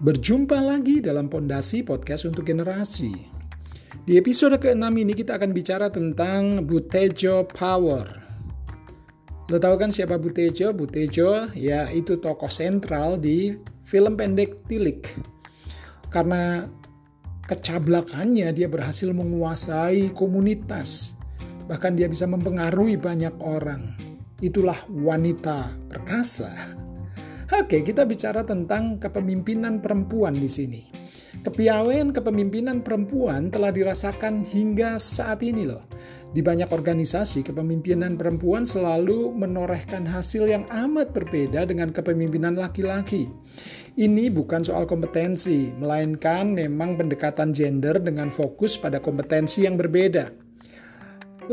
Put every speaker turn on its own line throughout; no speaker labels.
Berjumpa lagi dalam Pondasi Podcast untuk Generasi. Di episode ke-6 ini kita akan bicara tentang Butejo Power. Lo tahu kan siapa Butejo? Butejo ya itu tokoh sentral di film pendek Tilik. Karena kecablakannya dia berhasil menguasai komunitas. Bahkan dia bisa mempengaruhi banyak orang. Itulah wanita perkasa Oke, kita bicara tentang kepemimpinan perempuan di sini. Kepiawaian kepemimpinan perempuan telah dirasakan hingga saat ini loh. Di banyak organisasi, kepemimpinan perempuan selalu menorehkan hasil yang amat berbeda dengan kepemimpinan laki-laki. Ini bukan soal kompetensi, melainkan memang pendekatan gender dengan fokus pada kompetensi yang berbeda.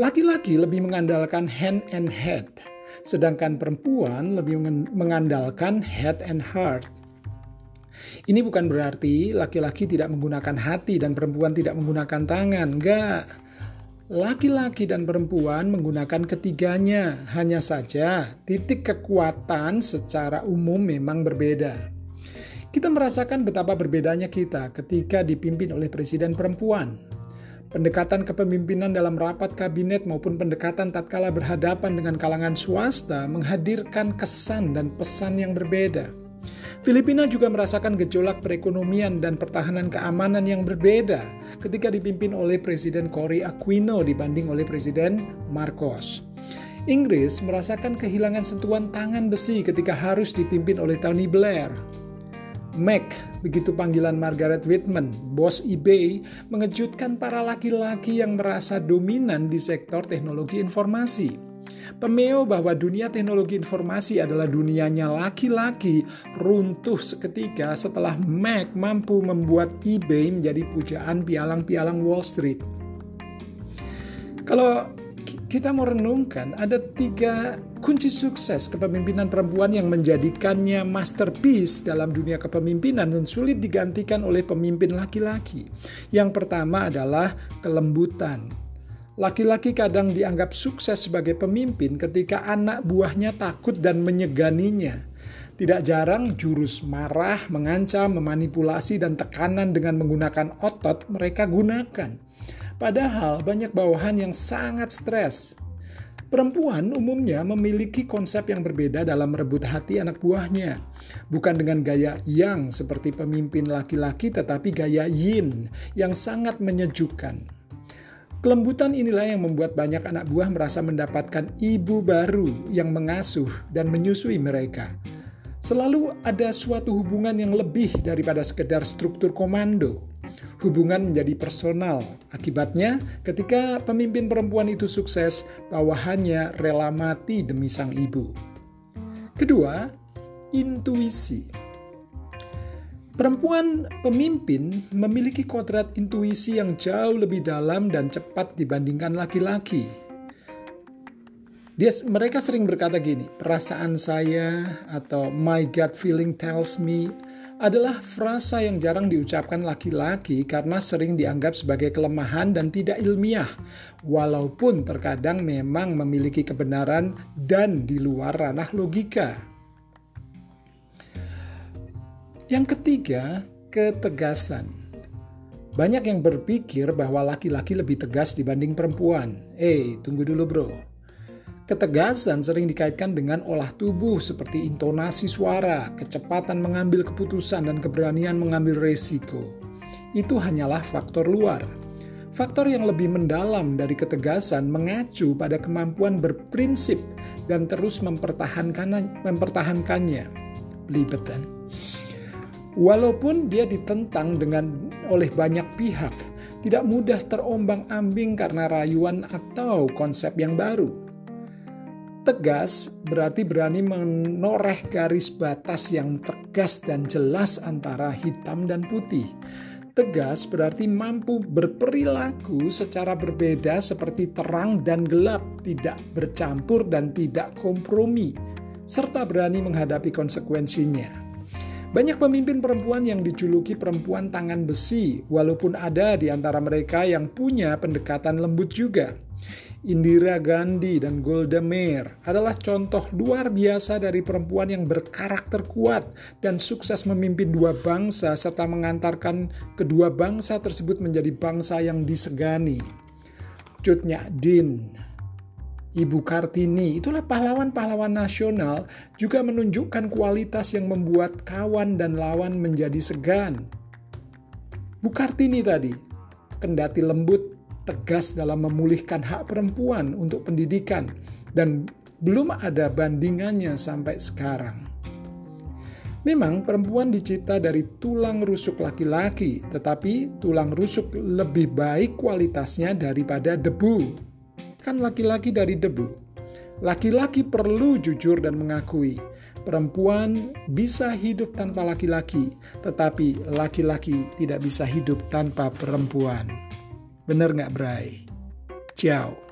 Laki-laki lebih mengandalkan hand and head, sedangkan perempuan lebih mengandalkan head and heart. Ini bukan berarti laki-laki tidak menggunakan hati dan perempuan tidak menggunakan tangan, enggak. Laki-laki dan perempuan menggunakan ketiganya, hanya saja titik kekuatan secara umum memang berbeda. Kita merasakan betapa berbedanya kita ketika dipimpin oleh presiden perempuan. Pendekatan kepemimpinan dalam rapat kabinet maupun pendekatan tatkala berhadapan dengan kalangan swasta menghadirkan kesan dan pesan yang berbeda. Filipina juga merasakan gejolak perekonomian dan pertahanan keamanan yang berbeda ketika dipimpin oleh Presiden Cory Aquino dibanding oleh Presiden Marcos. Inggris merasakan kehilangan sentuhan tangan besi ketika harus dipimpin oleh Tony Blair. Mac, begitu panggilan Margaret Whitman, bos eBay, mengejutkan para laki-laki yang merasa dominan di sektor teknologi informasi. Pemeo bahwa dunia teknologi informasi adalah dunianya laki-laki runtuh seketika setelah Mac mampu membuat eBay menjadi pujaan pialang-pialang Wall Street. Kalau kita mau renungkan ada tiga kunci sukses kepemimpinan perempuan yang menjadikannya masterpiece dalam dunia kepemimpinan dan sulit digantikan oleh pemimpin laki-laki. Yang pertama adalah kelembutan. Laki-laki kadang dianggap sukses sebagai pemimpin ketika anak buahnya takut dan menyeganinya. Tidak jarang jurus marah, mengancam, memanipulasi, dan tekanan dengan menggunakan otot mereka gunakan Padahal banyak bawahan yang sangat stres. Perempuan umumnya memiliki konsep yang berbeda dalam merebut hati anak buahnya. Bukan dengan gaya yang seperti pemimpin laki-laki tetapi gaya yin yang sangat menyejukkan. Kelembutan inilah yang membuat banyak anak buah merasa mendapatkan ibu baru yang mengasuh dan menyusui mereka. Selalu ada suatu hubungan yang lebih daripada sekedar struktur komando hubungan menjadi personal. Akibatnya, ketika pemimpin perempuan itu sukses, bawahannya rela mati demi sang ibu. Kedua, intuisi. Perempuan pemimpin memiliki kodrat intuisi yang jauh lebih dalam dan cepat dibandingkan laki-laki. Dia, mereka sering berkata gini, perasaan saya atau my gut feeling tells me adalah frasa yang jarang diucapkan laki-laki karena sering dianggap sebagai kelemahan dan tidak ilmiah, walaupun terkadang memang memiliki kebenaran dan di luar ranah logika. Yang ketiga, ketegasan. Banyak yang berpikir bahwa laki-laki lebih tegas dibanding perempuan. Eh, tunggu dulu, bro. Ketegasan sering dikaitkan dengan olah tubuh seperti intonasi suara, kecepatan mengambil keputusan, dan keberanian mengambil resiko. Itu hanyalah faktor luar. Faktor yang lebih mendalam dari ketegasan mengacu pada kemampuan berprinsip dan terus mempertahankan, mempertahankannya. Libetan. Walaupun dia ditentang dengan oleh banyak pihak, tidak mudah terombang-ambing karena rayuan atau konsep yang baru Tegas berarti berani menoreh garis batas yang tegas dan jelas antara hitam dan putih. Tegas berarti mampu berperilaku secara berbeda seperti terang dan gelap, tidak bercampur dan tidak kompromi, serta berani menghadapi konsekuensinya. Banyak pemimpin perempuan yang dijuluki perempuan tangan besi, walaupun ada di antara mereka yang punya pendekatan lembut juga. Indira Gandhi dan Golda Meir adalah contoh luar biasa dari perempuan yang berkarakter kuat dan sukses memimpin dua bangsa serta mengantarkan kedua bangsa tersebut menjadi bangsa yang disegani. Cut Din, Ibu Kartini, itulah pahlawan-pahlawan nasional juga menunjukkan kualitas yang membuat kawan dan lawan menjadi segan. Bu Kartini tadi, kendati lembut tegas dalam memulihkan hak perempuan untuk pendidikan dan belum ada bandingannya sampai sekarang. Memang perempuan dicipta dari tulang rusuk laki-laki, tetapi tulang rusuk lebih baik kualitasnya daripada debu. Kan laki-laki dari debu. Laki-laki perlu jujur dan mengakui, perempuan bisa hidup tanpa laki-laki, tetapi laki-laki tidak bisa hidup tanpa perempuan. Bener nggak, Bray? Ciao.